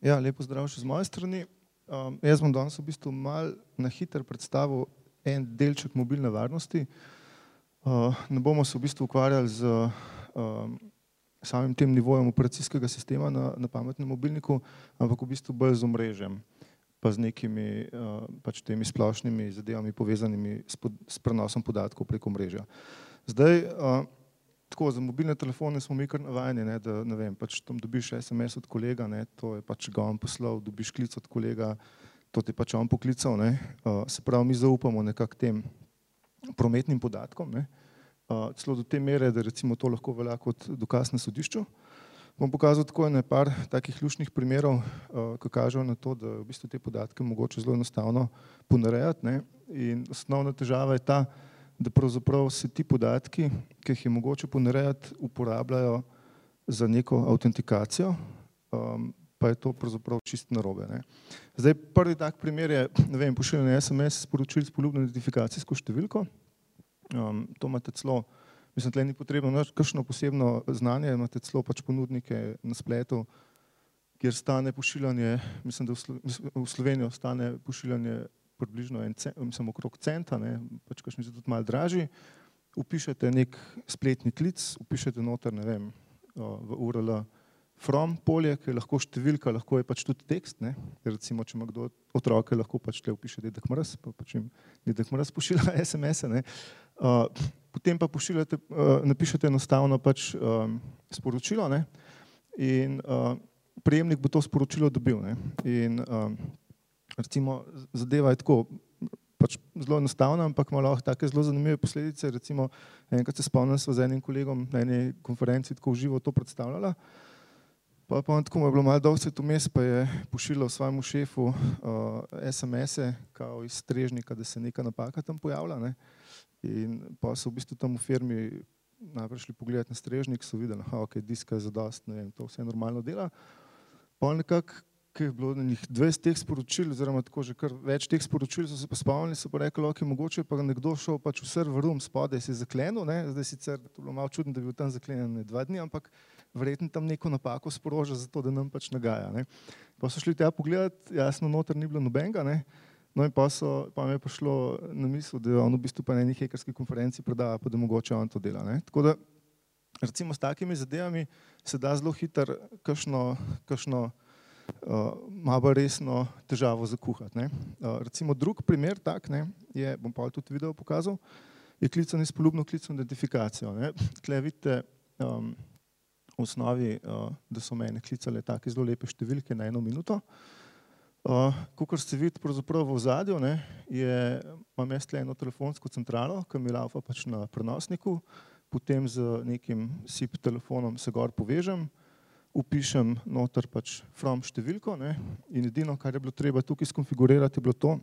Ja, lepo zdrav še z moje strani. Um, jaz bom danes v bistvu mal na hiter predstavil en delček mobilne varnosti. Uh, ne bomo se v bistvu ukvarjali z um, samim tem nivojem operacijskega sistema na, na pametnem mobilniku, ampak v bistvu bolj z omrežjem, pa z nekimi uh, pač temi splošnimi zadevami povezanimi s, pod, s prenosom podatkov preko mreža. Zdaj, uh, tako za mobilne telefone smo mi kar navajeni, ne, da ne vem, pač tam dobiš SMS od kolega, ne, to je pač ga on poslal, dobiš klic od kolega, to ti pač on poklical, ne, uh, se pravi, mi zaupamo nekak tem prometnim podatkom, ne, uh, celo do te mere, da recimo to lahko velja kot dokaz na sodišču. Bom pokazal tako ene par takih ključnih primerov, uh, ki kažejo na to, da v bistvu te podatke mogoče zelo enostavno ponarejati, ne, in osnovna težava je ta, da pravzaprav se ti podatki, ki jih je mogoče ponarejati, uporabljajo za neko autentikacijo, um, pa je to pravzaprav čist narobe. Ne. Zdaj, prvi tak primer je, ne vem, pošiljanje SMS sporočil s poljubno identifikacijsko številko. Um, to imate celo, mislim, tle ni potrebno kakšno posebno znanje, imate celo pač ponudnike na spletu, kjer stane pošiljanje, mislim, da v Slovenijo stane pošiljanje približno en mislim, okrog centa, ne, pač kakšni so tudi malo dražji, upišete nek spletni klic, upišete noter, ne vem, v URL from polje, ki je lahko številka, lahko je pač tudi tekst, ne, recimo, če ima kdo otroke, lahko pač tle upiše dedek mraz, pa pač jim dedek mraz pošilja SMS-e, ne, potem pa pošiljate, napišete enostavno pač sporočilo, ne, in prejemnik bo to sporočilo dobil, ne, in recimo, zadeva je tako, pač zelo enostavna, ampak ima lahko take zelo zanimive posledice. Recimo, enkrat se spomnim, sva z enim kolegom na eni konferenci tako v živo to predstavljala. Pa pa tako je bilo malo dolg svet vmes, pa je pošiljal svojemu šefu uh, SMS-e, kao iz strežnika, da se neka napaka tam pojavlja. Ne? In pa so v bistvu tam v firmi najprej šli pogledati na strežnik, so videli, da okay, diska je zadost, ne vem, to vse normalno dela. Pa nekako ki je bilo njih 20 teh sporočil, oziroma tako že kar več teh sporočil, so se pa spomnili, so pa rekli, ok, mogoče pa nekdo šel pač v server room spodaj, se je zaklenil, ne? zdaj sicer to bilo malo čudno, da je bil tam zaklenjen dva dni, ampak verjetno tam neko napako sporoža za to, da nam pač nagaja. Ne? Pa so šli tja pogledat, jasno, noter ni bilo nobenega, ne? no in pa, so, pa mi je prišlo na misel, da je on v bistvu pa na eni hekerski konferenci predava, pa da mogoče on to dela. Ne? Tako da, recimo s takimi zadevami se da zelo hitro kakšno, kakšno uh, malo bolj resno težavo za kuhati. Uh, recimo drug primer tak, ne, je, bom pa tudi video pokazal, je klicanje s poljubno klicno identifikacijo. Ne. Tle vidite um, v osnovi, uh, da so mene klicale take zelo lepe številke na eno minuto. Uh, Kukor ste vidite pravzaprav v ozadju, ne, je, imam jaz tle eno telefonsko centralo, ki mi laufa pač na prenosniku, potem z nekim SIP telefonom se gor povežem, upišem noter pač from številko ne? in edino, kar je bilo treba tukaj skonfigurirati, je bilo to,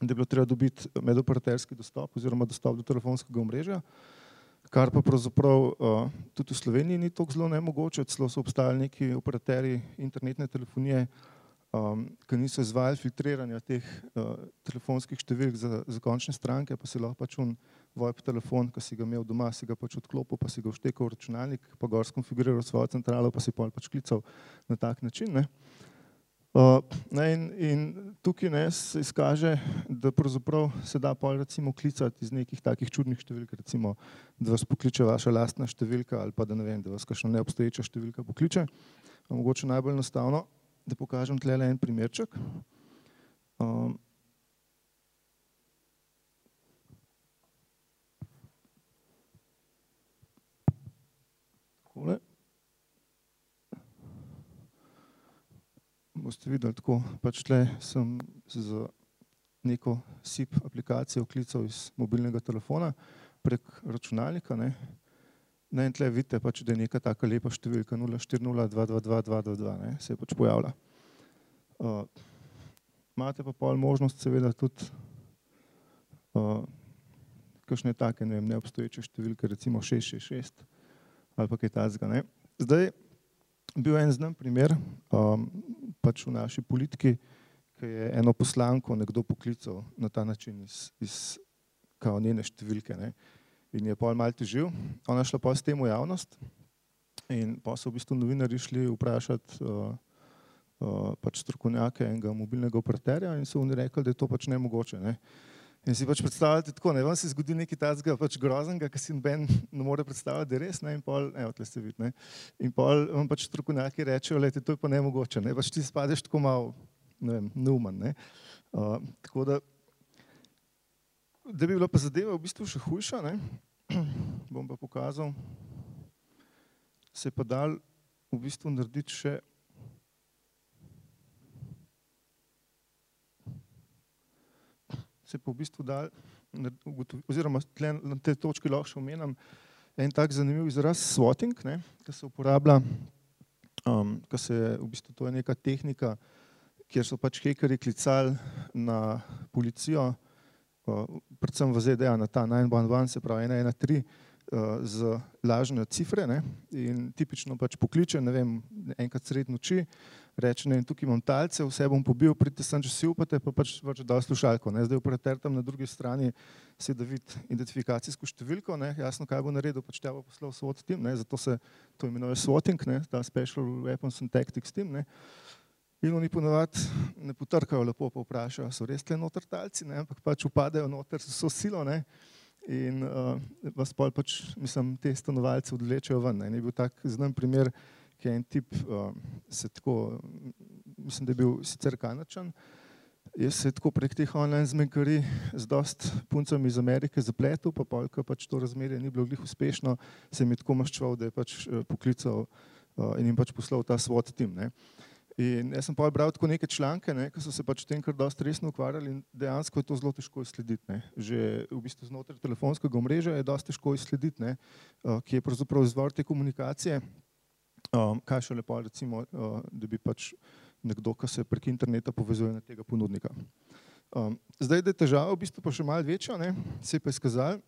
da je bilo treba dobiti medoperaterski dostop oziroma dostop do telefonskega omrežja, kar pa pravzaprav uh, tudi v Sloveniji ni tako zelo nemogoče, celo so obstajali neki operaterji internetne telefonije, um, ki niso izvajali filtriranja teh uh, telefonskih številk za, za končne stranke, pa se lahko pač un VoIP telefon, ki si ga imel doma, si ga pač odklopil, pa si ga vštekal v računalnik, pa gor skonfiguriral svojo centralo, pa si pol pač klical na tak način. Ne. Uh, ne, in, in tukaj ne, se izkaže, da se da pol recimo klicati iz nekih takih čudnih številk, recimo, da vas pokliče vaša lastna številka ali pa da ne vem, da vas kakšna neobstoječa številka pokliče. Mogoče najbolj enostavno, da pokažem tle en primerček. Um, takole. Boste videli tako, pač tle sem z neko SIP aplikacijo klical iz mobilnega telefona prek računalnika. Ne. Ne, in tle vidite, pač, da je neka taka lepa številka 0402222222, se je pač pojavila. Uh, imate pa pol možnost seveda tudi uh, kakšne take, ne vem, neobstoječe številke, recimo 666, ali pa kaj takega. Zdaj, bil en znan primer um, pač v naši politiki, ki je eno poslanko nekdo poklical na ta način iz, iz kao njene številke ne? in je pol mal težil. Ona šla pa s tem v javnost in pa so v bistvu novinari šli vprašati uh, uh, pač strokovnjake enega mobilnega operaterja in so oni rekli, da je to pač nemogoče. Ne. In si pač predstavljate tako, ne, vam se zgodi nekaj tazga pač groznega, ki si noben ne more predstavljati, da je res, ne, in pol, evo, tle ste vidni, ne, in pol vam pač strokovnjaki rečejo, to je pa nemogoče, ne, pač ti spadeš tako malo, ne vem, neuman, ne. Uh, tako da, da bi bila pa zadeva v bistvu še hujša, ne, bom pa pokazal, se je pa dal v bistvu narediti še se pa v bistvu da, oziroma na tej točki lahko še omenjam en tak zanimiv izraz swatting, ne, ki se uporablja, um, ki se v bistvu to je neka tehnika, kjer so pač hekeri klicali na policijo, uh, predvsem v ZDA na ta 911, se pravi 113, uh, z lažne cifre ne, in tipično pač pokliče, ne vem, enkrat sred noči, reče, ne, tukaj imam talce, vse bom pobil, pridite sem, če si upate, pa pač pač dal slušalko. Ne. Zdaj operater tam na drugi strani si da vidi identifikacijsko številko, ne, jasno, kaj bo naredil, pač te bo poslal SWAT team, ne, zato se to imenuje swatting, ne, ta Special Weapons and Tactics team. Ne. In oni ponovadi ne potrkajo lepo, pa vprašajo, so res tle noter talci, ne, ampak pač upadajo noter s vso silo, ne, in uh, vas pol pač, mislim, te stanovalce odlečejo ven. Ne. Je bil tak znan primer, ki je en tip, uh, se tako, mislim, da je bil sicer kanačan, jaz se tako prek teh online zmenkari z dost puncami iz Amerike zapletel, pa polka pač to razmerje ni bilo glih uspešno, se mi tako maščval, da je pač uh, poklical uh, in jim pač poslal ta SWAT tim. Ne. In jaz sem pa bral tako neke članke, ne, ki so se pač tem kar dosti resno ukvarjali in dejansko je to zelo težko izslediti. Ne. Že v bistvu znotraj telefonskega omrežja je dosti težko izslediti, ne, uh, ki je pravzaprav izvor te komunikacije. Um, kaj še lepo, recimo, uh, da bi pač nekdo, ki se prek interneta povezuje na tega ponudnika. Um, zdaj, da je težava v bistvu pa še malo večja, ne, se je pa izkazalo,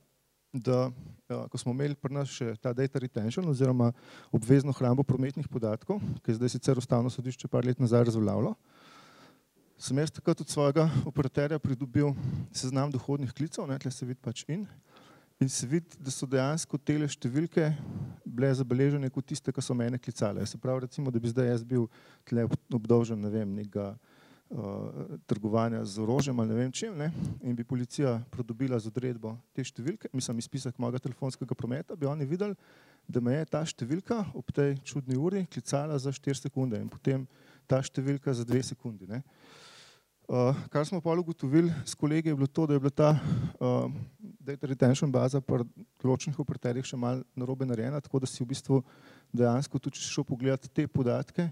da uh, ko smo imeli pri nas še ta data retention oziroma obvezno hrambo prometnih podatkov, ki je zdaj sicer ustavno sodišče par let nazaj razveljavilo, sem jaz takrat od svojega operaterja pridobil seznam dohodnih klicev, ne, tle se vidi pač in, in se vidi, da so dejansko tele številke bile zabeležene kot tiste, ki so mene klicale. Se pravi, recimo, da bi zdaj jaz bil tle obdolžen, ne vem, nekega uh, trgovanja z orožjem ali ne vem čem, ne, in bi policija pridobila z odredbo te številke, mislim, izpisek mojega telefonskega prometa, bi oni videli, da me je ta številka ob tej čudni uri klicala za 4 sekunde in potem ta številka za 2 sekundi. Ne. Uh, kar smo pa ugotovili s kolegi je bilo to, da je bila ta uh, data retention baza pri določenih operaterjih še malo narobe narejena, tako da si v bistvu dejansko tudi šel pogledati te podatke,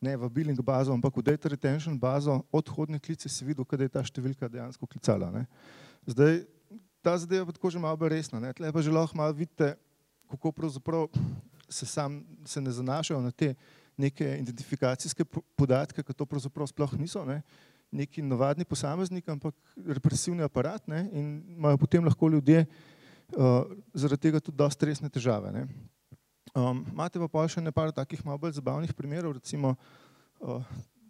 ne v billing bazo, ampak v data retention bazo odhodne klice si videl, kada je ta številka dejansko klicala. Ne. Zdaj, ta zadeva pa tako že malo resna, ne. tle pa že lahko malo vidite, kako pravzaprav se sam se ne zanašajo na te neke identifikacijske podatke, ki to pravzaprav sploh niso. Ne neki navadni posameznik, ampak represivni aparat ne, in imajo potem lahko ljudje uh, zaradi tega tudi dosti resne težave. Ne. Um, imate pa pa še nekaj takih malo bolj zabavnih primerov, recimo uh,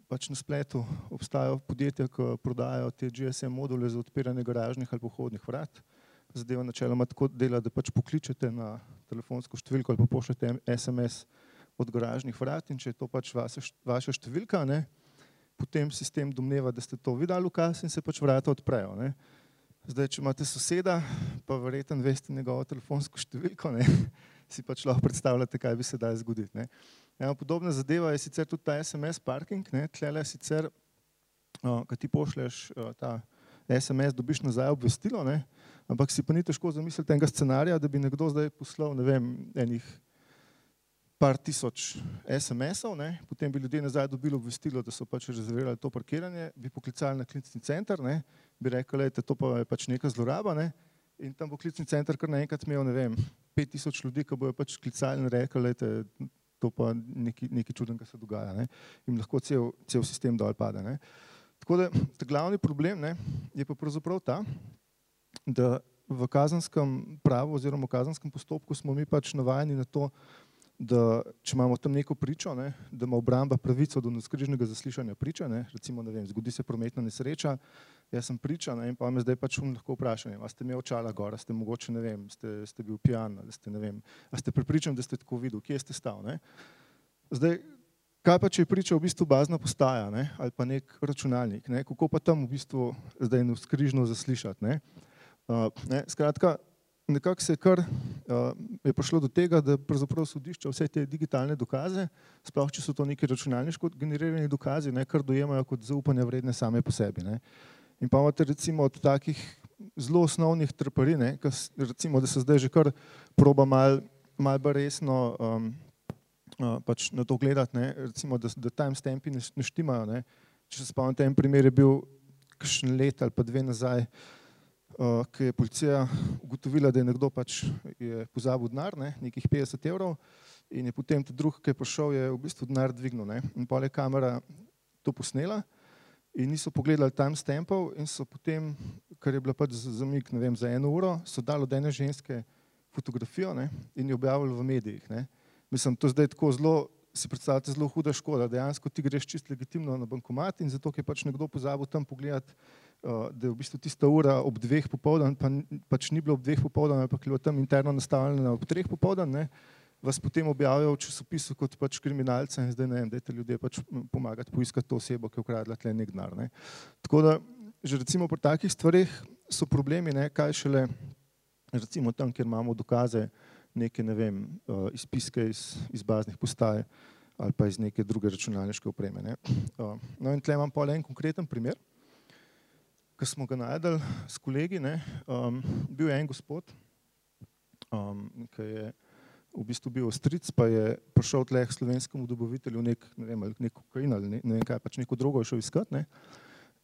pač na spletu obstajajo podjetja, ki prodajajo te GSM module za odpiranje garažnih ali pohodnih vrat. Zadeva načeloma tako dela, da pač pokličete na telefonsko številko ali pa pošljete SMS od garažnih vrat in če je to pač vaša številka, ne, potem sistem domneva, da ste to videli v kas in se pač vrata odprejo. Ne. Zdaj, če imate soseda, pa verjetno veste njegovo telefonsko številko, ne, si pač lahko predstavljate, kaj bi se daj zgoditi. Ne. Ja, podobna zadeva je sicer tudi ta SMS parking, ne, tlele sicer, ko ti pošleš ta SMS, dobiš nazaj obvestilo, ne, ampak si pa ni težko zamisliti enega scenarija, da bi nekdo zdaj poslal, ne vem, enih par tisoč SMS-ov, potem bi ljudje nazaj dobili obvestilo, da so pač rezervirali to parkiranje, bi poklicali na klicni center, ne? bi rekli, da to pa je pač neka zloraba ne? in tam bo klicni center kar naenkrat imel, ne vem, pet tisoč ljudi, ki bojo pač klicali in rekli, da to pa nekaj, nekaj čudenega se dogaja ne? in lahko cel, cel sistem dol pade. Ne? Tako da ta glavni problem ne, je pa pravzaprav ta, da v kazanskem pravu oziroma v kazanskem postopku smo mi pač navajeni na to, da če imamo tam neko pričo, ne, da ima obramba pravico do naskrižnega zaslišanja priča, ne, recimo, ne vem, zgodi se prometna nesreča, jaz sem priča ne, in pa me zdaj pač um lahko vprašam, a ste imeli očala gor, a ste mogoče, ne vem, ste, ste bil pijan, ali ste, ne vem, a ste pripričan, da ste tako videl, kje ste stal, ne. Zdaj, Kaj pa, če je priča v bistvu bazna postaja ne? ali pa nek računalnik, ne? kako pa tam v bistvu zdaj eno skrižno zaslišati. Ne? Uh, ne? Skratka, nekako se je kar uh, je prišlo do tega, da pravzaprav sodišča vse te digitalne dokaze, sploh če so to neki računalniško generirani dokazi, ne, kar dojemajo kot zaupanja vredne same po sebi. Ne. In pa imate recimo od takih zelo osnovnih trpari, ne, recimo, da se zdaj že kar proba mal, mal bolj resno um, uh, pač na to gledati, ne, recimo, da, da timestampi ne, ne štimajo. Ne. Če se spomnite, en primer je bil kakšen let ali pa dve nazaj, uh, ki je policija ugotovila, da je nekdo pač je pozabil denar, ne, nekih 50 evrov, in je potem tudi drug, ki je prišel, je v bistvu denar dvignil. Ne, in pa je kamera to posnela in niso pogledali timestampov in so potem, ker je bila pač zamik vem, za eno uro, so dali od ene ženske fotografijo ne, in jo objavili v medijih. Ne. Mislim, to zdaj tako zelo. Si predstavljate zelo huda škoda, dejansko ti greš čisto legitimno na bankomat in zato, ker je pač nekdo pozabil tam pogledati Eh, da je v bistvu tista ura ob dveh popoldan, pa pač ni bilo ob dveh popoldan, ampak je bilo tam interno nastavljeno ob treh popoldan, ne, vas potem objavijo v časopisu kot pač kriminalce in zdaj ne vem, dajte ljudje pač pomagati poiskati to osebo, ki je ukradla tle nek denar. Ne. Tako da že recimo pri takih stvarih so problemi, ne, kaj šele recimo tam, kjer imamo dokaze neke, ne vem, uh, izpiske iz, iz baznih postaj ali pa iz neke druge računalniške opreme. Ne. Uh, no in tle imam pa en konkreten primer ki smo ga najdel s kolegi, ne, um, bil je en gospod, um, ki je v bistvu bil ostric, pa je prišel tleh slovenskemu dobavitelju nek, ne vem, ali nek kokain ali ne, ne vem kaj, pač neko drugo je šel iskat, ne,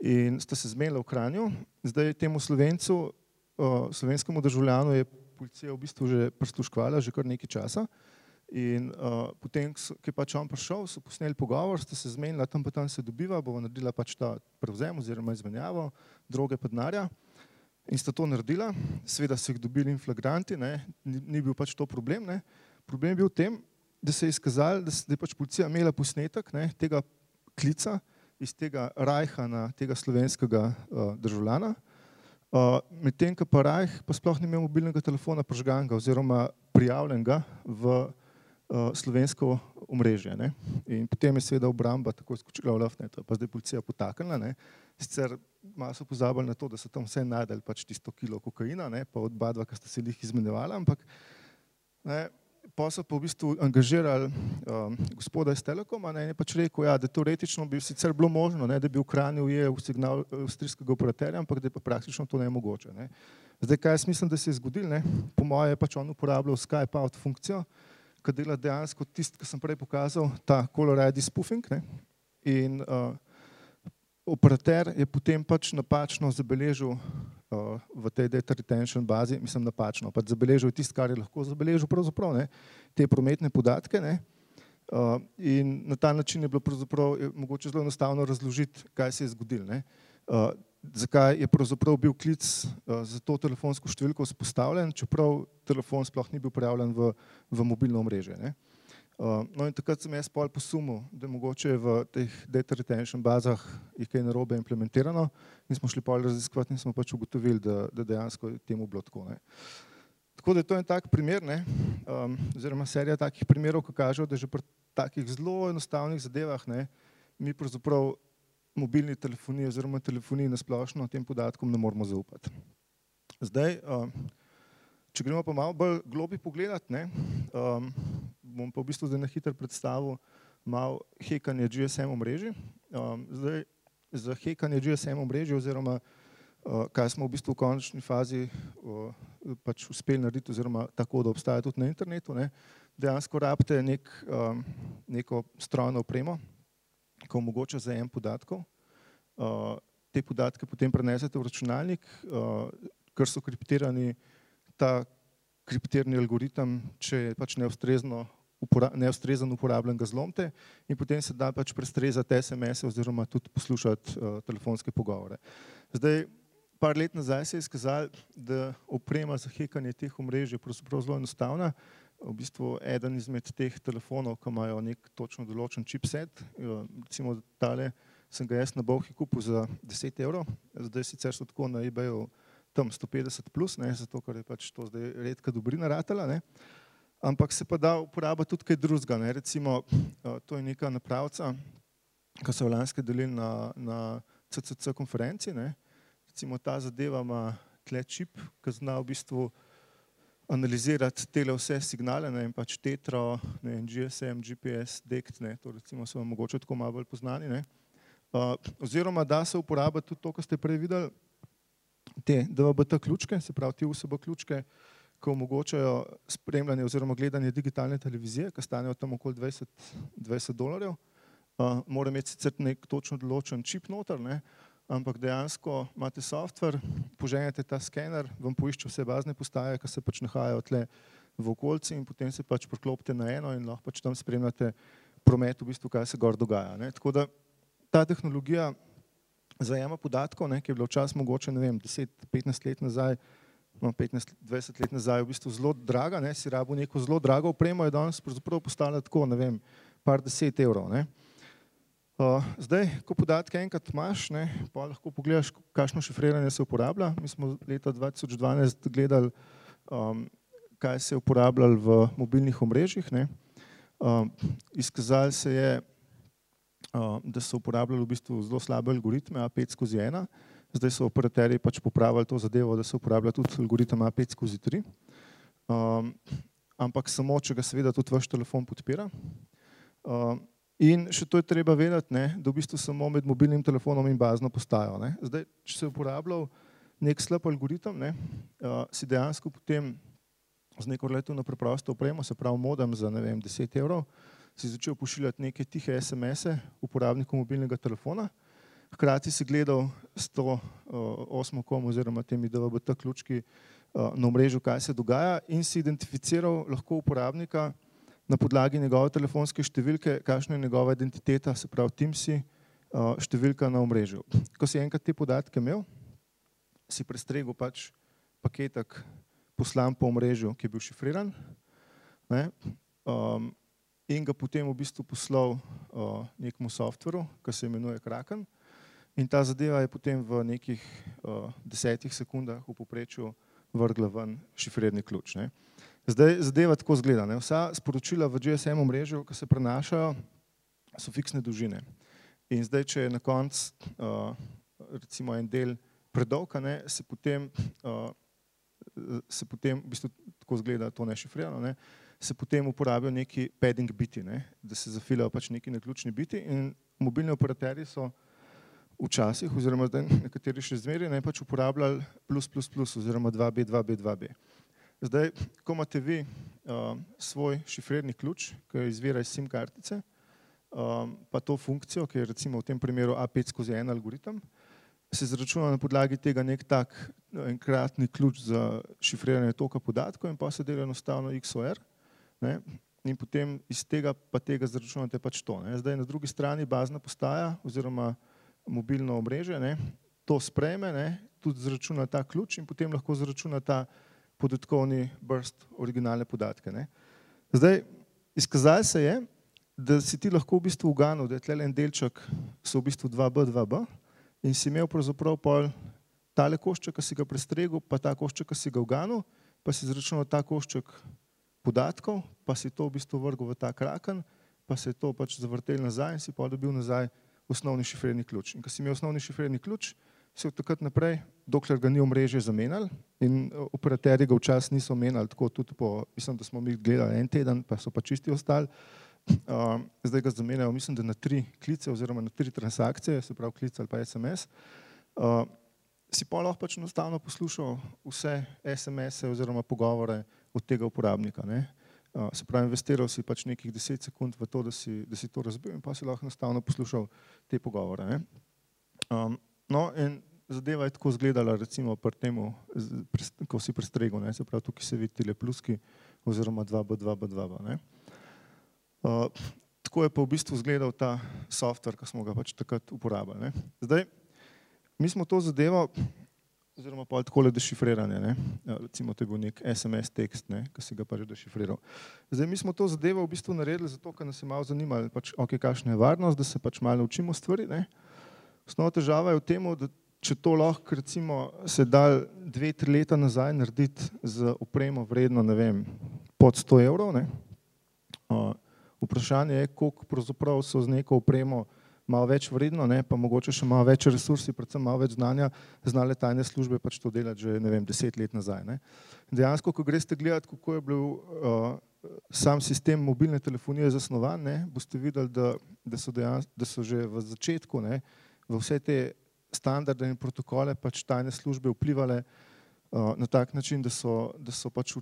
in sta se zmenila v Kranju. Zdaj temu slovencu, uh, slovenskemu državljanu je policija v bistvu že prisluškvala že kar nekaj časa, In uh, potem, ko je pač on prišel, so posneli pogovor, ste se zmenili, tam pa tam se dobiva, bomo naredila pač ta prevzem oziroma izmenjavo droge pa denarja. In sta to naredila, seveda so jih dobili in flagranti, ne, ni, ni bil pač to problem. Ne. Problem je bil v tem, da se je izkazalo, da, da je pač policija imela posnetek ne, tega klica iz tega rajha na tega slovenskega uh, državljana, uh, medtem ko pa rajh pa sploh ni imel mobilnega telefona prežganga oziroma prijavljenega v slovensko omrežje. Ne? In potem je seveda obramba tako skočila v lafne, to je pa zdaj policija potaknila. Ne? Sicer malo so pozabili na to, da so tam vse najdeli pač tisto kilo kokaina, ne? pa od badva, ki ste se jih izmenjevali, ampak ne? pa so pa v bistvu angažirali um, gospoda iz Telekoma ne? in je pač rekel, ja, da teoretično bi sicer bilo možno, ne? da bi v Kranju ujel signal avstrijskega operaterja, ampak da je pa praktično to nemogoče. Ne? Zdaj, kaj jaz mislim, da se je zgodil, ne? po moje je pač on uporabljal Skype out funkcijo, ki dela dejansko tisto, kar sem prej pokazal, ta color-ID spoofing. Ne? In uh, operater je potem pač napačno zabeležil uh, v tej data retention bazi, mislim napačno, pač zabeležil tisto, kar je lahko zabeležil, pravzaprav ne? te prometne podatke. Ne? Uh, in na ta način je bilo pravzaprav je mogoče zelo enostavno razložiti, kaj se je zgodilo. Uh, zakaj je pravzaprav bil klic uh, za to telefonsko številko vzpostavljen, čeprav telefon sploh ni bil prijavljen v, v mobilno omrežje. Uh, no in takrat sem jaz pol posumil, da mogoče v teh data retention bazah je kaj narobe implementirano in smo šli pol raziskovati in smo pač ugotovili, da, da dejansko je temu bilo tako. Ne. Tako da je to en tak primer, ne, um, oziroma serija takih primerov, ki kažejo, da že pri takih zelo enostavnih zadevah ne, mi pravzaprav mobilni telefoniji oziroma telefoniji na splošno tem podatkom ne moramo zaupati. Zdaj, če gremo pa malo bolj globi pogledati, ne, bom pa v bistvu zdaj na hitro predstavil malo hekanje GSM omrežij. Zdaj, za hekanje GSM omrežij oziroma kaj smo v bistvu v končni fazi pač uspeli narediti oziroma tako, da obstaja tudi na internetu, ne, dejansko rabite nek, neko strojno opremo, ki omogoča zajem podatkov. Uh, te podatke potem prenesete v računalnik, uh, ker so kriptirani ta kriptirani algoritem, če je pač neustrezno neustrezen uporabljen ga zlomte in potem se da pač prestrezati SMS-e oziroma tudi poslušati uh, telefonske pogovore. Zdaj, par let nazaj se je izkazalo, da oprema za hekanje teh omrežij je pravzaprav zelo enostavna. V bistvu eden izmed teh telefonov, ki imajo nek točno določen chipset, recimo tale, sem ga jaz na Bohi kupil za 10 evrov, zdaj sicer so tako na eBayu tam 150 plus, ne, zato ker je pač to zdaj redka dobrina ratala, ne. ampak se pa da uporabiti tudi kaj drugega. Ne. Recimo, to je neka napravca, ki so v lanske delili na, na CCC konferenci. Ne. Recimo ta zadeva ima tle čip, ki zna v bistvu analizirati te vse signale, ne pač Tetro, ne GSM, GPS, DECT, ne, to recimo so mogoče tako malo bolj poznani, ne. Uh, oziroma da se uporablja tudi to, kar ste prej videli, te DVB-T ključke, se pravi te USB ključke, ki omogočajo spremljanje oziroma gledanje digitalne televizije, ki stanejo tam okoli 20, 20 dolarjev. Uh, mora imeti sicer nek točno določen čip noter, ne, ampak dejansko imate software, poženete ta skener, vam poišče vse bazne postaje, ki se pač nahajajo tle v okolici in potem se pač priklopite na eno in lahko pač tam spremljate promet, v bistvu, kaj se gor dogaja. Ne. Tako da ta tehnologija zajema podatkov, ne, ki je bilo včasih mogoče, ne vem, 10-15 let nazaj, no, 15-20 let nazaj v bistvu zelo draga, ne, si rabo neko zelo drago opremo, je danes pravzaprav postala tako, ne vem, par deset evrov. Ne. Uh, zdaj, ko podatke enkrat imaš, ne, pa lahko pogledaš, kakšno šifriranje se uporablja. Mi smo leta 2012 gledali, um, kaj se je uporabljalo v mobilnih omrežjih. Ne. Um, izkazalo se je, uh, da so uporabljali v bistvu zelo slabe algoritme A5 skozi 1. Zdaj so operaterji pač popravili to zadevo, da se uporablja tudi algoritem A5 skozi 3. Um, ampak samo, če ga seveda tudi vaš telefon podpira. Um, In še to je treba vedeti, ne, da v bistvu samo med mobilnim telefonom in bazno postajo. Ne. Zdaj, če se je uporabljal nek slab algoritem, ne, uh, si dejansko potem z neko relativno preprosto opremo, se pravi modem za ne vem, 10 evrov, si začel pošiljati neke tihe SMS-e uporabniku mobilnega telefona, hkrati si gledal s to uh, osmokom oziroma temi DVB-T ključki uh, na omrežju, kaj se dogaja in si identificiral lahko uporabnika, na podlagi njegove telefonske številke, kakšna je njegova identiteta, se pravi Timsi, številka na omrežju. Ko si enkrat te podatke imel, si prestregel pač paketek poslan po omrežju, ki je bil šifriran ne, um, in ga potem v bistvu poslal uh, nekemu softveru, ki se imenuje Kraken in ta zadeva je potem v nekih uh, desetih sekundah v poprečju vrgla ven šifrirni ključ. Ne. Zdaj zadeva tako zgleda. Ne? Vsa sporočila v GSM omrežju, ki se prenašajo, so fiksne dolžine. In zdaj, če je na koncu uh, recimo en del predolg, se potem, uh, se potem v bistvu tako zgleda to nešifrirano, ne? se potem uporabijo neki padding biti, ne? da se zafilajo pač neki naključni biti in mobilni operaterji so včasih, oziroma zdaj nekateri še zmeri, ne pač uporabljali plus plus plus oziroma 2B, 2B, 2B. Zdaj, ko imate vi uh, svoj šifrirni ključ, ki izvira iz SIM kartice, um, pa to funkcijo, ki je recimo v tem primeru A5 skozi en algoritem, se zračuna na podlagi tega nek tak enkratni ključ za šifriranje toka podatkov in pa se dela enostavno XOR. Ne? In potem iz tega pa tega zračunate pač to. Ne? Zdaj na drugi strani bazna postaja oziroma mobilno omrežje, ne? to sprejme, ne? tudi zračuna ta ključ in potem lahko zračuna ta podatkovni burst originalne podatke. Ne. Zdaj, izkazalo se je, da si ti lahko v bistvu uganil, da je tle en delček, so v bistvu 2B, 2B in si imel pravzaprav pol tale košček, ki si ga prestregel, pa ta košček, ki si ga uganil, pa si zračunal ta košček podatkov, pa si to v bistvu vrgel v ta kraken, pa se je to pač zavrtel nazaj in si pa dobil nazaj osnovni šifrerni ključ. In ko si imel osnovni šifrerni ključ, se od takrat naprej, dokler ga ni omrežje zamenjali in eh, operaterji ga včasih niso menjali, tako tudi po, mislim, da smo mi gledali en teden, pa so pa čisti ostali. Uh, zdaj ga zamenjajo, mislim, da na tri klice oziroma na tri transakcije, se pravi klic ali pa SMS. Uh, si pa lahko pač enostavno poslušal vse SMS-e oziroma pogovore od tega uporabnika. Ne? Uh, se pravi, investiral si pač nekih deset sekund v to, da si, da si to razbil in pa si lahko enostavno poslušal te pogovore. Um, No, in zadeva je tako izgledala, recimo, pri tem, ko si prestregel, ne, se pravi, tukaj se vidi le pluski, oziroma 2B, 2B, 2B. Uh, tako je pa v bistvu izgledal ta softver, ki smo ga pač takrat uporabljali. Ne. Zdaj, mi smo to zadevo, oziroma pa tako le dešifriranje, ne. Ja, recimo, to je bil nek SMS tekst, ne, ki si ga pač dešifriral. Zdaj, mi smo to zadevo v bistvu naredili zato, ker nas je malo zanimalo, pač, ok, kakšna je varnost, da se pač malo učimo stvari, ne. Osnovna težava je v tem, da če to lahko recimo se da dve, tri leta nazaj narediti z opremo vredno, ne vem, pod 100 evrov. Ne. Vprašanje je, koliko pravzaprav so z neko opremo malo več vredno, ne, pa mogoče še malo več resursi, predvsem malo več znanja, znale tajne službe pač to delati že ne vem, deset let nazaj. Ne. Dejansko, ko greste gledati, kako je bil uh, sam sistem mobilne telefonije zasnovan, ne, boste videli, da, da, so dejansko, da so že v začetku ne, v vse te standarde in protokole pač tajne službe vplivale uh, na tak način, da so, da so pač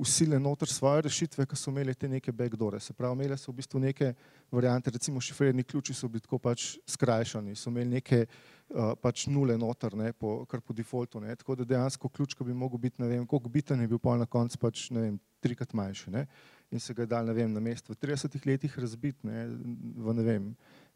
usile noter svoje rešitve, ki so imeli te neke backdore. Se pravi, imeli so v bistvu neke variante, recimo šifrirni ključi so bili tako pač skrajšani, so imeli neke uh, pač nule noter, ne, po, kar po defaultu, ne, tako da dejansko ključ, ki bi mogel biti, ne vem, koliko biten je bil pol na koncu, pač ne vem, trikrat manjši, ne, in se ga je dal, ne vem, na mesto v 30 letih razbit, ne, v, ne vem,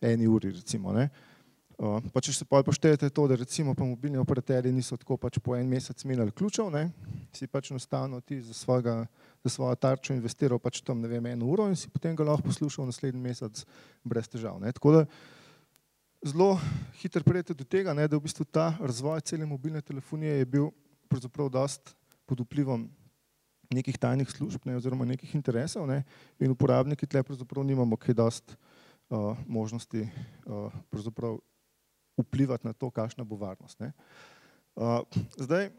eni uri recimo, ne. Uh, Pa če se pa poštejete to, da recimo pa mobilni operaterji niso tako pač po en mesec menjali ključev, ne, si pač enostavno ti za, svojega, za svojo tarčo investiral pač tam, ne vem, eno uro in si potem ga lahko poslušal naslednji mesec brez težav. Ne. Tako da zelo hitro prijete do tega, ne, da v bistvu ta razvoj cele mobilne telefonije je bil pravzaprav dost pod vplivom nekih tajnih služb ne, oziroma nekih interesov ne, in uporabniki tle pravzaprav nimamo kaj dost uh, možnosti uh, pravzaprav vplivati na to, kakšna bo varnost. Ne. Zdaj,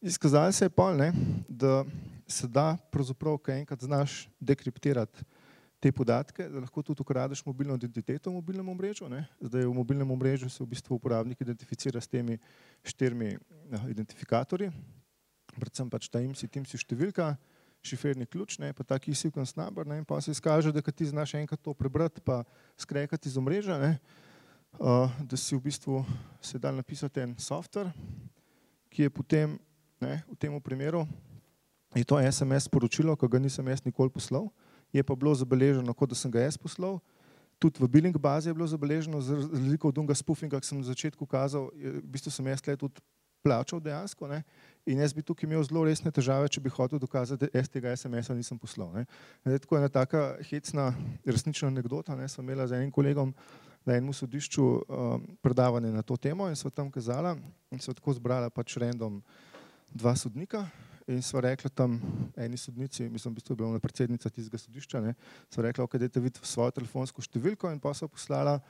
izkazali se je pa, ne, da se da pravzaprav, ko enkrat znaš dekriptirati te podatke, da lahko tudi ukradeš mobilno identiteto v mobilnem omrežju. Ne. Zdaj v mobilnem omrežju se v bistvu uporabnik identificira s temi štirimi identifikatorji, predvsem pač ta IMSI, TIMSI številka, šifrni ključ, ne, pa taki sequence number, ne, in pa se izkaže, da ti znaš enkrat to prebrati pa skrekati iz omrežja, ne, da si v bistvu se da napisati en software, ki je potem ne, v tem primeru, je to SMS sporočilo, ki ga nisem jaz nikoli poslal, je pa bilo zabeleženo, kot da sem ga jaz poslal, tudi v billing bazi je bilo zabeleženo, za razliko od unga spoofinga, ki sem na začetku kazal, v bistvu sem jaz tudi plačal dejansko ne, in jaz bi tukaj imel zelo resne težave, če bi hotel dokazati, da jaz tega SMS-a nisem poslal. Ne. Tako je ena taka hecna resnična anekdota, ne, sem imela z enim kolegom, na enem sodišču um, predavanje na to temo in so tam kazala in so tako zbrala pač random dva sodnika in so rekli tam eni sodnici, mislim, v bistvu je bila predsednica tistega sodišča, ne, so rekli, ok, dajte videti svojo telefonsko številko in pa so poslala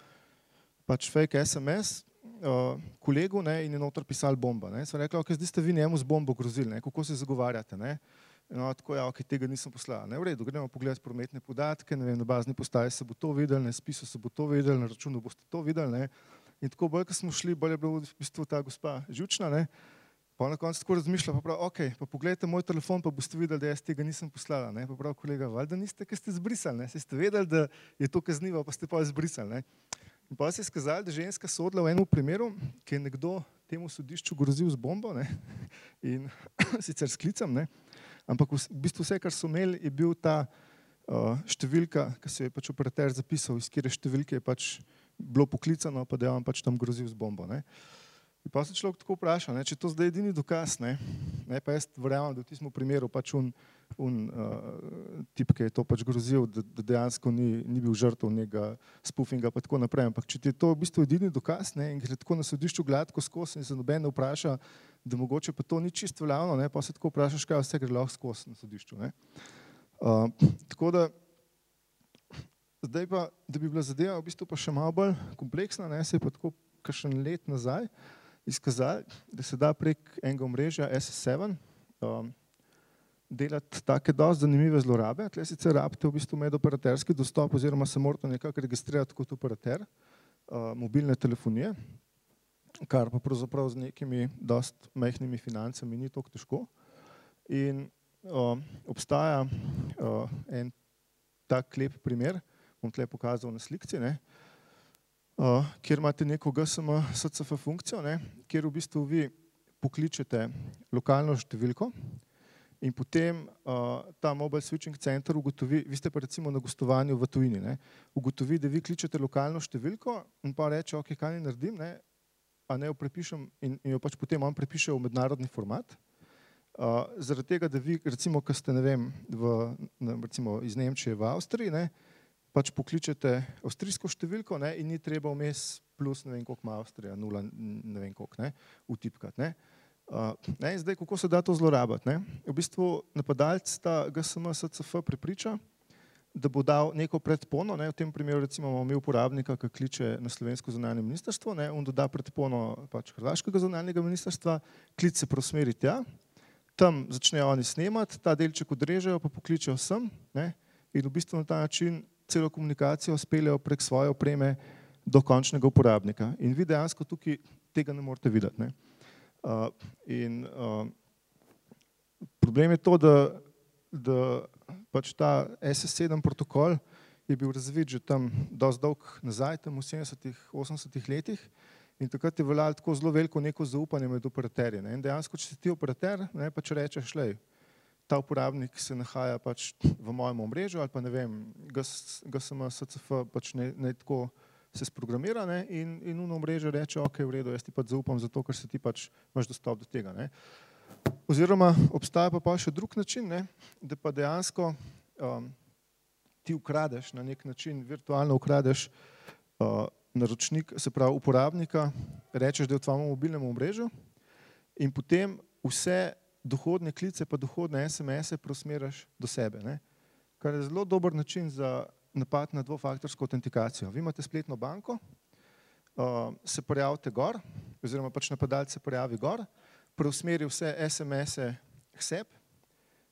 pač fake SMS uh, kolegu ne, in je noter pisali bomba. Ne. So rekli, ok, zdaj ste vi njemu z bombo grozili, ne, kako se zagovarjate. Ne. No, tako ja, okay, tega nisem poslal. Ne, v redu, gremo pogledati prometne podatke, ne vem, na bazni postaji se bo to videl, na spisu se bo to videl, na računu boste to videli. Ne. In tako bolj, ko smo šli, bolj je bila v bistvu ta gospa žučna, ne. Pa na koncu tako razmišlja, pa prav, ok, pa pogledajte moj telefon, pa boste videli, da jaz tega nisem poslala. Ne. Pa prav, kolega, valjda niste, ker ste zbrisali, ne. Ste vedeli, da je to kaznivo, pa ste pa zbrisali. Ne. In pa se je skazali, da ženska sodila v enem primeru, ki je nekdo temu sodišču grozil z bombo ne. in sicer s klicem, ne ampak v bistvu vse, kar so imeli, je bil ta uh, številka, ki se je pač operater zapisal, iz kire številke je pač bilo poklicano, pa da je on pač tam grozil z bombo. Ne. In pa se človek tako vpraša, ne, če to zdaj edini dokaz, ne, ne, pa jaz verjamem, da v tistem primeru pač un, un uh, tip, ki je to pač grozil, da, da dejansko ni, ni bil žrtov njega spoofinga pa tako naprej. Ampak če ti je to v bistvu edini dokaz ne, in gre tako na sodišču gladko skozi in se noben ne vpraša, da mogoče pa to ni čisto veljavno, ne, pa se tako vprašaš, kaj vse gre lahko skozi na sodišču. Ne. Uh, tako da, zdaj pa, da bi bila zadeva v bistvu pa še malo bolj kompleksna, ne, se je pa tako kakšen let nazaj izkazali, da se da prek enega omrežja SS7 um, delati take dosti zanimive zlorabe. Tle sicer rabite v bistvu medoperaterski dostop oziroma se morate nekako registrirati kot operater uh, mobilne telefonije, kar pa pravzaprav z nekimi dost mehkimi financami ni tako težko. In uh, obstaja uh, en tak lep primer, bom tle pokazal na slikci, ne, uh, kjer imate neko GSM SCF funkcijo, ne, kjer v bistvu vi pokličete lokalno številko in potem uh, ta mobile switching center ugotovi, vi ste pa recimo na gostovanju v tujini, ne, ugotovi, da vi kličete lokalno številko in pa reče, ok, kaj ne naredim, ne, a ne jo prepišem in, in jo pač potem on prepiše v mednarodni format. Uh, zaradi tega, da vi, recimo, ko ste, ne vem, v, ne, recimo iz Nemčije v Avstriji, ne, pač pokličete avstrijsko številko ne, in ni treba vmes plus, ne vem, koliko ima Avstrija, nula, ne vem koliko, ne, utipkati. Ne. Uh, ne, zdaj, kako se da to zlorabiti? Ne? V bistvu napadalec ta GSM SCF pripriča, da bo dal neko predpono, ne? v tem primeru recimo imamo mi uporabnika, ki kliče na slovensko zunanje ministrstvo, ne? on doda predpono pač hrvaškega zunanjega ministrstva, klic se prosmeri tja, tam začnejo oni snemati, ta delček odrežejo, pa pokličejo sem ne? in v bistvu na ta način celo komunikacijo speljejo prek svoje opreme do končnega uporabnika. In vi dejansko tukaj tega ne morete videti. Ne? Uh, in uh, problem je to, da, da pač ta SS7 protokol je bil razvit že tam dosti dolg nazaj, tam v 70-ih, 80-ih letih in takrat je veljalo tako zelo veliko neko zaupanje med operaterji. Ne? In dejansko, če si ti operater, ne, pa če rečeš, lej, ta uporabnik se nahaja pač v mojem omrežju ali pa ne vem, GSM, SCF pač ne, ne tako se sprogramira ne, in, in uno omrežje reče, ok, v redu, jaz ti pač zaupam zato, ker se ti pač imaš dostop do tega. Ne. Oziroma obstaja pa, pa še drug način, ne, da pa dejansko um, ti ukradeš na nek način, virtualno ukradeš uh, naročnik, se pravi uporabnika, rečeš, da je v tvojem mobilnem omrežju in potem vse dohodne klice pa dohodne SMS-e prosmeraš do sebe, ne, kar je zelo dober način za napad na dvofaktorsko autentikacijo. Vi imate spletno banko, uh, se prijavite gor, oziroma pač napadalec se prijavi gor, preusmeri vse SMS-e sebi,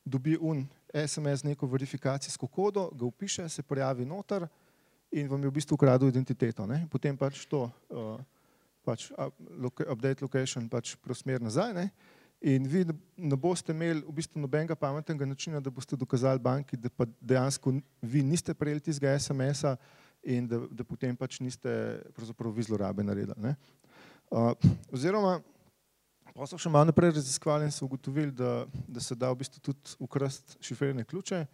dobi un SMS z neko verifikacijsko kodo, ga upiše, se prijavi noter in vam je v bistvu ukradel identiteto. Ne? Potem pač to, uh, pač update location, pač preusmeri nazaj ne? In vi ne boste imeli v bistvu nobenega pametnega načina, da boste dokazali banki, da pa dejansko vi niste prejeli tistega SMS-a in da, da potem pač niste vi zlorabe naredili. Ne? Uh, oziroma, pa so še malo naprej raziskovali in so ugotovili, da, da se da v bistvu tudi ukrasti šifrirane ključe.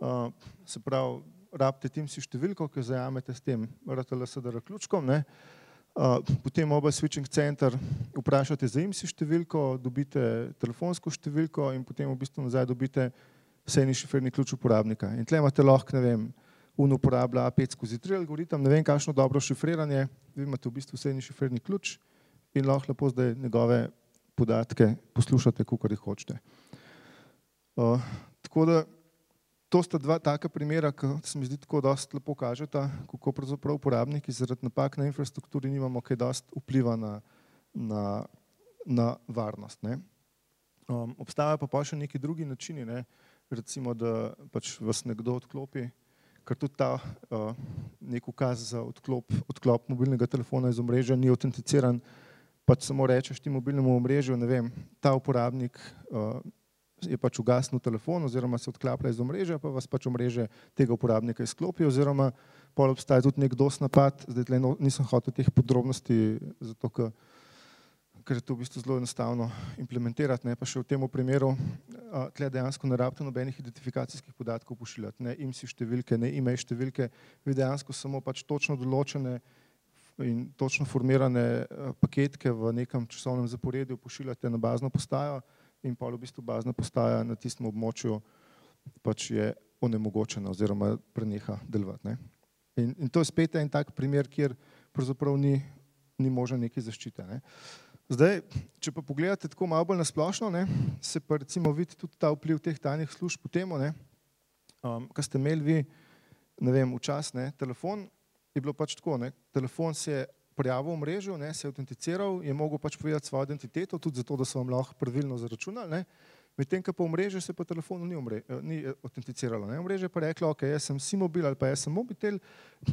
Uh, se pravi, rabite tim si številko, ki zajamete s tem RTLSDR ključkom, ne? Uh, potem Mobile Switching Center vprašate za IMSI številko, dobite telefonsko številko in potem v bistvu nazaj dobite sejni šifrni ključ uporabnika. In tle imate lahko, ne vem, un uporablja A5 skozi 3 algoritem, ne vem, kakšno dobro šifriranje, vi imate v bistvu sejni šifrni ključ in lahko lepo zdaj njegove podatke poslušate, kakor jih hočete. Uh, tako da to sta dva taka primera, ki se mi zdi tako dosti lepo kažeta, kako pravzaprav uporabniki zaradi napak na infrastrukturi nimamo kaj dosti vpliva na, na, na varnost. Ne. Um, obstajajo pa pa še neki drugi načini, ne. recimo, da pač vas nekdo odklopi, ker tudi ta uh, nek ukaz za odklop, odklop mobilnega telefona iz omrežja ni autenticiran, pač samo rečeš ti mobilnemu omrežju, ne vem, ta uporabnik uh, je pač ugasnil telefon oziroma se odklaplja iz omrežja, pa vas pač omrežje tega uporabnika izklopi oziroma pol obstaja tudi nek dos napad, zdaj tle no, nisem hotel teh podrobnosti, zato ker, ker je to v bistvu zelo enostavno implementirati, ne, pa še v tem primeru tle dejansko ne rabite nobenih identifikacijskih podatkov pošiljati, ne IMSI številke, ne email številke, vi dejansko samo pač točno določene in točno formirane paketke v nekem časovnem zaporedju pošiljate na bazno postajo, in pa v bistvu bazna postaja na tistem območju pač je onemogočena oziroma preneha delovati. In, in to je spet en tak primer, kjer pravzaprav ni, ni možno neke zaščite. Ne. Zdaj, če pa pogledate tako malo bolj nasplošno, ne, se pa recimo vidi tudi ta vpliv teh tajnih služb po temu, ne, um, kar ste imeli vi, ne vem, včas, ne, telefon je bilo pač tako, ne, telefon se je prijavil v mrežo, ne, se je autenticiral, je mogel pač povedati svojo identiteto, tudi zato, da so vam lahko pravilno zaračunali. Medtem, ko pa v mreži se pa telefonu ni, umre, eh, ni eh, autenticiralo. Ne. V mreži je pa reklo, ok, jaz sem Simobil ali pa jaz sem mobitel,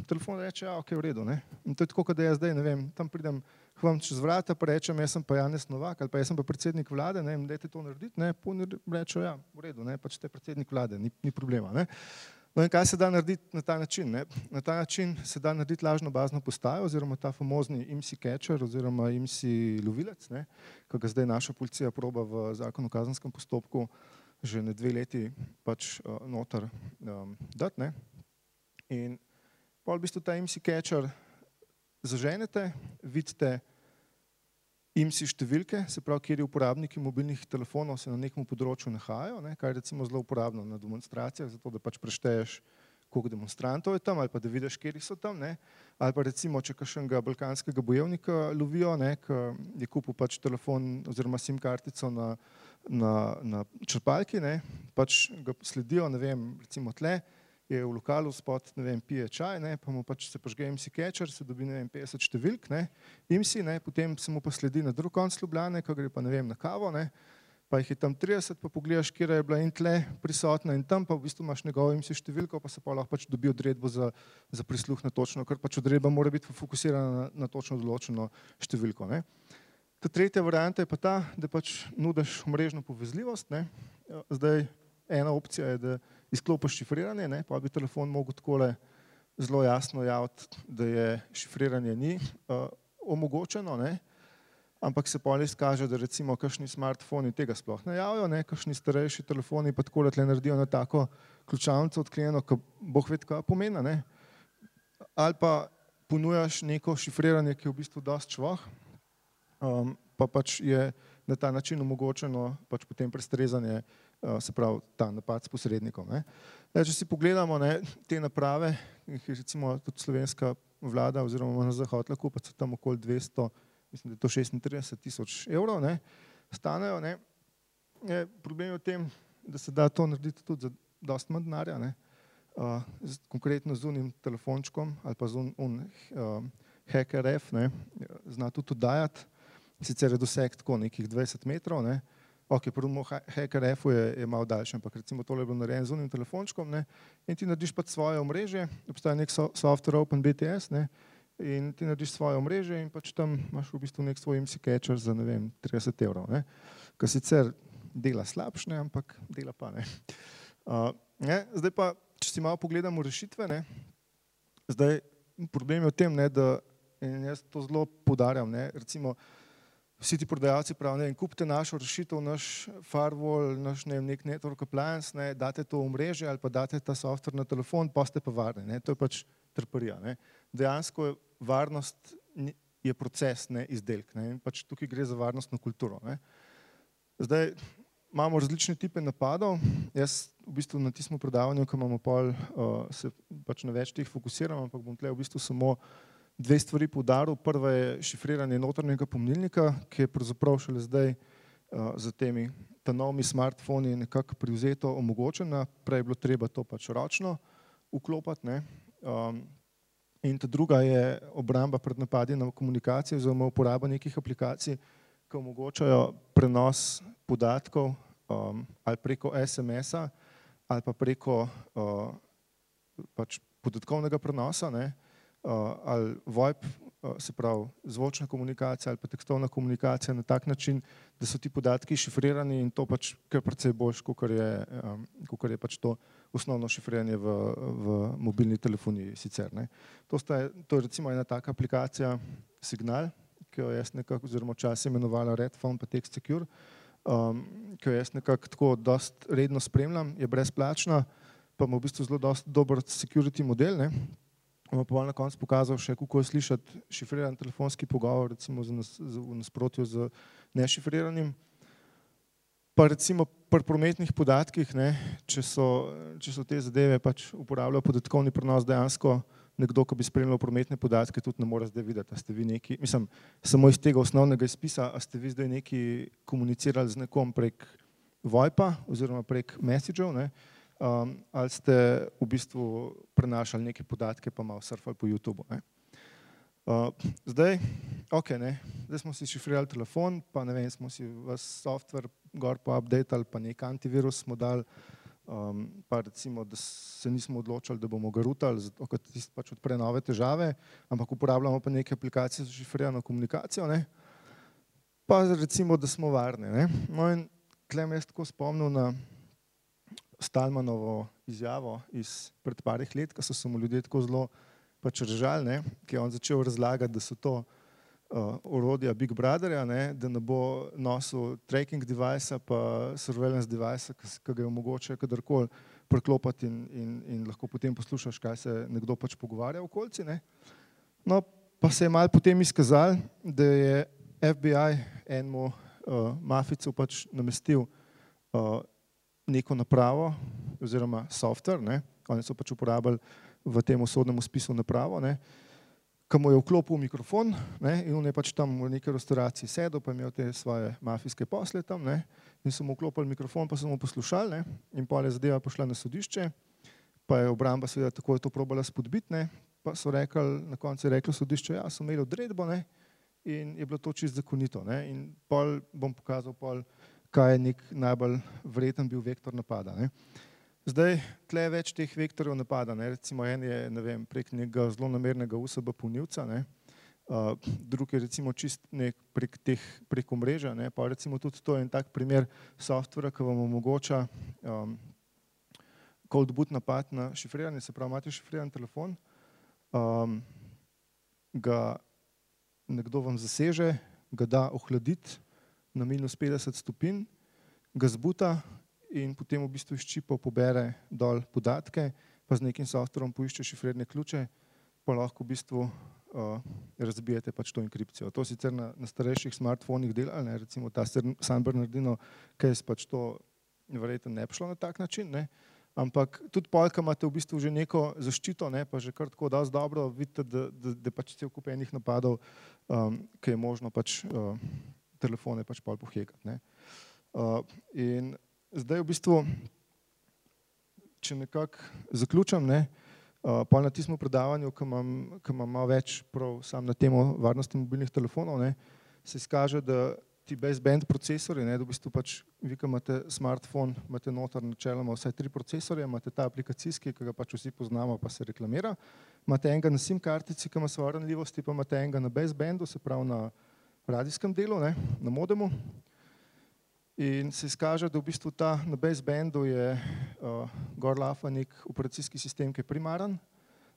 telefon reče, ja, ok, v redu. Ne. In to je tako, da jaz zdaj, ne vem, tam pridem k vam čez vrata, pa rečem, jaz sem pa Janez Novak ali pa jaz sem pa predsednik vlade, ne, dajte to narediti, ne, puni rečejo, ja, v redu, ne, pač ste predsednik vlade, ni, ni problema. Ne. No in kaj se da narediti na ta način? Ne? Na ta način se da narediti lažno bazno postajo oziroma ta famozni IMSI catcher oziroma IMSI lovilec, ki ga zdaj naša policija proba v zakonu o kazenskem postopku že ne dve leti pač uh, noter um, dati. In pol v bistvu ta IMSI catcher zaženete, vidite, IMSI številke, se pravi, kjer uporabniki mobilnih telefonov se na nekem področju nahajajo, ne, kar je recimo zelo uporabno na demonstracijah, zato da pač prešteješ, koliko demonstrantov je tam, ali pa da vidiš, kje so tam. Ne? Ali pa recimo, če kakšnega balkanskega bojevnika lovijo, ki je kupil pač telefon oziroma SIM kartico na, na, na črpalki, ne? pač ga sledijo, ne vem, recimo tle, je v lokalu spod, ne vem, pije čaj, ne? pa mu pač se požge MC Catcher, se dobi, ne vem, 50 številk, ne? MC, ne? potem se mu pa sledi na drug konc Ljubljane, ko gre pa, ne vem, na kavo, ne? pa jih je tam 30, pa pogledaš, kje je bila in tle prisotna in tam pa v bistvu imaš njegovo imsi številko, pa se pa lahko pač dobi odredbo za, za prisluh na točno, ker pač odredba mora biti fokusirana na, na točno določeno številko. Ne. Ta tretja varianta je pa ta, da pač nudiš mrežno povezljivost. Ne. Zdaj ena opcija je, da izklopiš šifriranje, ne, pa bi telefon mogel takole zelo jasno javiti, da je šifriranje ni uh, omogočeno. Ne ampak se pa res kaže, da recimo kakšni smartfoni tega sploh ne javijo, ne, kakšni starejši telefoni pa tako le naredijo na tako ključavnico odklenjeno, ki boh ved, kaj pomeni, ne. Ali pa ponujaš neko šifriranje, ki je v bistvu dosti čvoh, um, pa pač je na ta način omogočeno pač potem prestrezanje, se pravi ta napad s posrednikom. Ne. Če si pogledamo ne, te naprave, jih recimo tudi slovenska vlada oziroma na zahod lahko, pa so tam okoli 200 mislim, da je to 36 tisoč evrov, ne, stanejo. Ne. Je problem je v tem, da se da to narediti tudi za dosti manj denarja, ne. Uh, z, konkretno z unim telefončkom ali pa z un, un uh, hacker F, ne, zna tudi dajati, sicer je doseg tako nekih 20 metrov, ne. Ok, prvo hacker F je, je malo daljši, ampak recimo tole je bilo narejeno z unim telefončkom, ne, in ti narediš pa svoje omrežje, obstaja nek so, software OpenBTS, ne, in ti narediš svoje mreže in pač tam imaš v bistvu nek svoj MC catcher za ne vem, 30 evrov. Kar sicer dela slabšne, ampak dela pa ne. Uh, ne. Zdaj pa, če si malo pogledamo rešitve, ne. zdaj problem je v tem, ne, da in jaz to zelo podarjam, ne, recimo vsi ti prodajalci pravijo, ne, kupite našo rešitev, naš firewall, naš ne, nek network appliance, ne, date to v mreže ali pa date ta software na telefon, pa ste pa varni. Ne. To je pač trparija. Ne. Dejansko varnost je proces, ne izdelek. Ne. Pač tukaj gre za varnostno kulturo. Ne. Zdaj imamo različne type napadov. Jaz v bistvu na tistem predavanju, ko imamo pol, uh, se pač na več teh fokusiram, ampak bom tle v bistvu samo dve stvari poudaril. Prva je šifriranje notranjega pomnilnika, ki je pravzaprav šele zdaj uh, za temi novimi smartfoni nekako privzeto omogočena. Prej je bilo treba to pač ročno vklopati. Um, In ta druga je obramba pred napadi na komunikacijo, oziroma uporaba nekih aplikacij, ki omogočajo prenos podatkov um, ali preko SMS-a ali pa preko uh, pač podatkovnega prenosa, ne, uh, ali VoIP, uh, se pravi zvočna komunikacija ali pa tekstovna komunikacija na tak način, da so ti podatki šifrirani in to pač kar precej boljš, kot je, um, je pač to osnovno šifriranje v, v mobilni telefoniji. Sicer, to, sta, to je recimo ena taka aplikacija Signal, ki jo jaz nekako, oziroma včasih imenovala Redphone pa Text Secure, um, ki jo jaz nekako tako dost redno spremljam, je brezplačna, pa ima v bistvu zelo dober security model. Ne? Vam pa na koncu pokazal še, kako je slišati šifriran telefonski pogovor, recimo nas, v nasprotju z nešifriranim. Pa recimo pri prometnih podatkih, ne, če, so, če so te zadeve pač uporabljajo podatkovni prenos, dejansko nekdo, ki bi spremljal prometne podatke, tudi ne more zdaj videti, a ste vi neki, mislim, samo iz tega osnovnega izpisa, a ste vi zdaj neki komunicirali z nekom prek VoIP-a oziroma prek messagev, ne, um, ali ste v bistvu prenašali neke podatke, pa malo surfali po YouTubu. Ne. Uh, zdaj, ok, ne, zdaj smo si šifrirali telefon, pa ne vem, smo si vas software gor pa update ali pa nek antivirus smo dali, um, pa recimo, da se nismo odločili, da bomo ga rutali, zato ker tisti pač odpre nove težave, ampak uporabljamo pa neke aplikacije za šifrirano komunikacijo, ne, pa recimo, da smo varni. Ne. No in tlem jaz tako spomnil na Stalmanovo izjavo iz pred parih let, ko so se mu ljudje tako zelo pač Ržal, ne, ki je on začel razlagati, da so to uh, orodja Big Brotherja, ne, da ne bo nosil tracking device pa surveillance device, ki ga je mogoče kadarkoli preklopiti in, in, in lahko potem poslušaš, kaj se nekdo pač pogovarja v okolici. Ne. No, pa se je mal potem izkazal, da je FBI enemu uh, maficu pač namestil uh, neko napravo oziroma software, ne, oni so pač uporabljali v tem osodnem spisu napravo, ne, ki mu je vklopil mikrofon ne, in on je pač tam v neki restauraciji sedel, pa je imel te svoje mafijske posle tam ne, in so mu vklopili mikrofon, pa so mu poslušali ne, in pa je zadeva pošla na sodišče, pa je obramba seveda tako je to probala spodbiti, ne, pa so rekli, na koncu je reklo sodišče, ja, so imeli odredbo ne, in je bilo to čist zakonito. Ne, in pol bom pokazal, pol, kaj je nek najbolj vreten bil vektor napada. Ne. Zdaj, tle več teh vektorjev napada, ne. recimo en je ne vem, prek nekega zelo namernega USB polnilca, ne. Uh, drug je recimo čist nek prek teh preko mreža, ne. pa recimo tudi to je en tak primer softvera, ki vam omogoča um, cold boot napad na šifriranje, se pravi, imate šifriran telefon, um, ga nekdo vam zaseže, ga da ohladiti na minus 50 stopinj, ga zbuta in potem v bistvu iz čipov pobere dol podatke, pa z nekim softverom poišče šifrirne ključe, pa lahko v bistvu uh, razbijete pač to enkripcijo. To sicer na, na starejših smartfonih dela, ne, recimo ta San Bernardino case pač to verjetno ne bi šlo na tak način, ne, ampak tudi polka imate v bistvu že neko zaščito, ne, pa že kar tako dosti dobro, vidite, da, da, da pač cel kup enih napadov, um, ki je možno pač uh, telefone pač pol pohekati. Ne. Uh, in zdaj v bistvu, če nekako zaključam, ne, uh, pa na tistem predavanju, ki imam, ki imam malo več prav sam na temo varnosti mobilnih telefonov, ne, se izkaže, da ti baseband procesori, ne, da v bistvu pač vi, ki imate smartphone, imate noter načeloma vsaj tri procesorje, imate ta aplikacijski, ki ga pač vsi poznamo, pa se reklamira, imate enega na SIM kartici, ki ima svoje ranljivosti, pa imate enega na basebandu, se pravi na radijskem delu, ne, na modemu. In se izkaže, da v bistvu ta na basebandu je uh, Gorlafa nek operacijski sistem, ki je primaren,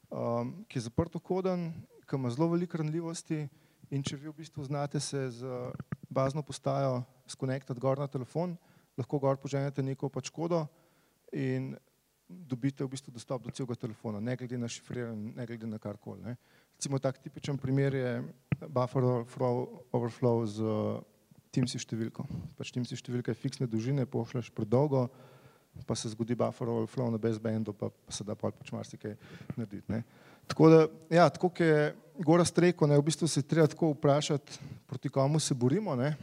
um, ki je zaprto koden, ki ima zelo veliko ranljivosti in če vi v bistvu znate se z bazno postajo skonektati gor na telefon, lahko gor poženete neko pač kodo in dobite v bistvu dostop do celega telefona, ne glede na šifriranje, ne glede na karkoli. Recimo tak tipičen primer je buffer overflow z Teamsi številko. Pač Teamsi številka je fiksne dolžine, pošleš predolgo, pa se zgodi buffer overflow na basebandu, pa, pa se da pač marsikaj narediti. Ne. Tako da, ja, tako je Gora streko, ne, v bistvu se treba tako vprašati, proti komu se borimo. Ne.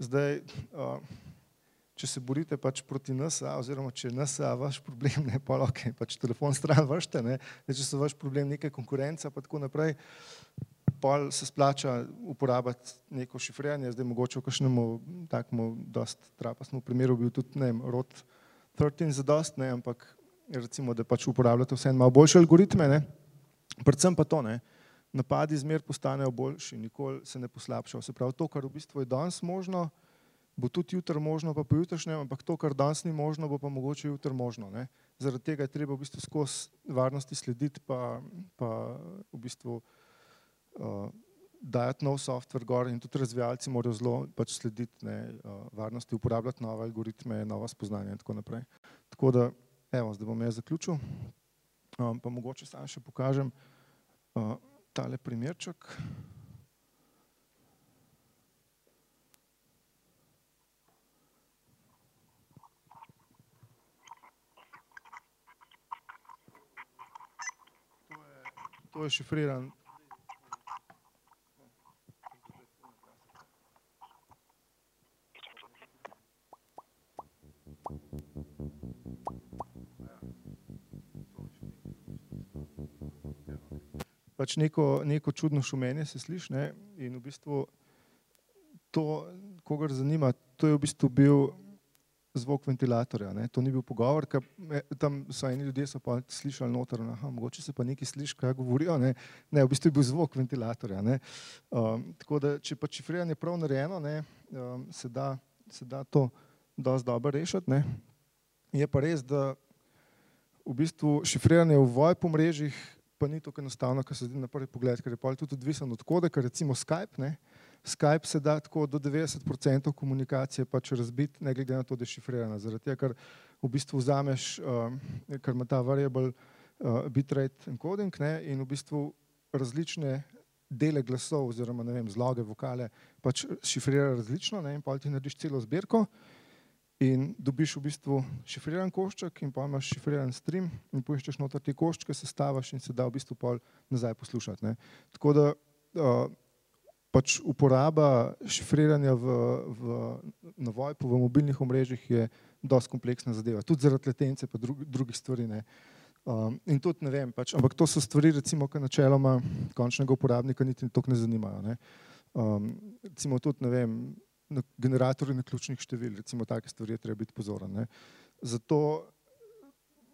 Zdaj, uh, če se borite pač proti NSA, oziroma če je NSA vaš problem, ne pa ok, pač telefon stran vršte, ne, ne, če so vaš problem neka konkurenca, pa tako naprej, pol se splača uporabiti neko šifriranje, zdaj mogoče v kakšnemu takmu dost trapasnemu primeru bil tudi, ne vem, rod 13 za dost, ne, ampak recimo, da pač uporabljate vse malo boljše algoritme, ne, predvsem pa to, ne, napadi zmer postanejo boljši, nikoli se ne poslabšajo. Se pravi, to, kar v bistvu je danes možno, bo tudi jutri možno, pa pojutrišnjem, ampak to, kar danes ni možno, bo pa mogoče jutri možno. Ne. Zaradi tega je treba v bistvu skozi varnosti slediti, pa, pa v bistvu uh, dajati nov softver gor in tudi razvijalci morajo zelo pač slediti ne, uh, varnosti, uporabljati nove algoritme, nova spoznanja in tako naprej. Tako da, evo, zdaj bom jaz zaključil, um, pa mogoče sam še pokažem. Uh, tale primerček. To je šifriran. Pač neko, neko čudno šumenje se sliši ne? in v bistvu to, kogar zanima, to je v bistvu bil zvok ventilatorja, ne? to ni bil pogovor, ker tam so eni ljudje so pa slišali noter, aha, mogoče se pa nekaj sliši, kaj govorijo, ne? ne, v bistvu je bil zvok ventilatorja. Ne? Um, tako da, če pa šifriranje prav narejeno, ne, um, se, da, se da to dosti dobro rešiti. Ne? Je pa res, da v bistvu šifriranje v VoIP mrežjih pa ni tako enostavno, kar se zdi na prvi pogled, ker je pa tudi odvisen od kode, ker recimo Skype, ne, Skype se da tako do 90% komunikacije pač razbiti, ne glede na to, da je šifrirana. Zaradi tega, ker v bistvu vzameš, uh, ker ima ta variable uh, bitrate encoding ne, in v bistvu različne dele glasov oziroma ne vem, zloge, vokale pač šifrira različno ne, in pa ti narediš celo zbirko in dobiš v bistvu šifriran košček in pa imaš šifriran stream in poiščeš noter te koščke, sestavaš in se da v bistvu pol nazaj poslušati. Ne. Tako da uh, pač uporaba šifriranja v, v, na VoIP-u v mobilnih omrežjih je dosti kompleksna zadeva, tudi zaradi latence pa drug, drugih stvari. Ne. Um, in tudi ne vem, pač, ampak to so stvari, recimo, ki načeloma končnega uporabnika niti toliko ne zanimajo. Ne. Um, recimo tudi, ne vem, generatorji neključnih števil, recimo take stvari je treba biti pozoren. Ne. Zato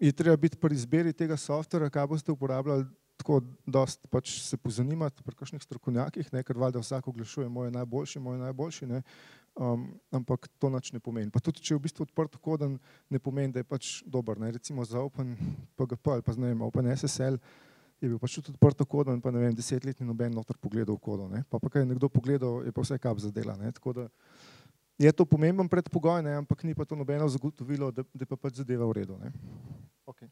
je treba biti pri izbiri tega softvera, kaj boste uporabljali, tako dost pač se pozanimati pri kakšnih strokovnjakih, ne, ker valjda vsak oglašuje moj najboljši, moj najboljši, ne, um, ampak to nič ne pomeni. Pa tudi, če je v bistvu odprt koden, ne pomeni, da je pač dober, ne, recimo za OpenPGP ali pa ne vem, OpenSSL, je bil pač tudi odprt kodo in pa ne vem, deset let ni noben noter pogledal kodo. Ne. Pa pa kaj je nekdo pogledal, je pa vse kap zadela. Ne. Tako da je to pomemben predpogoj, ne, ampak ni pa to nobeno zagotovilo, da, da pa pač zadeva v redu. Ne. Okay.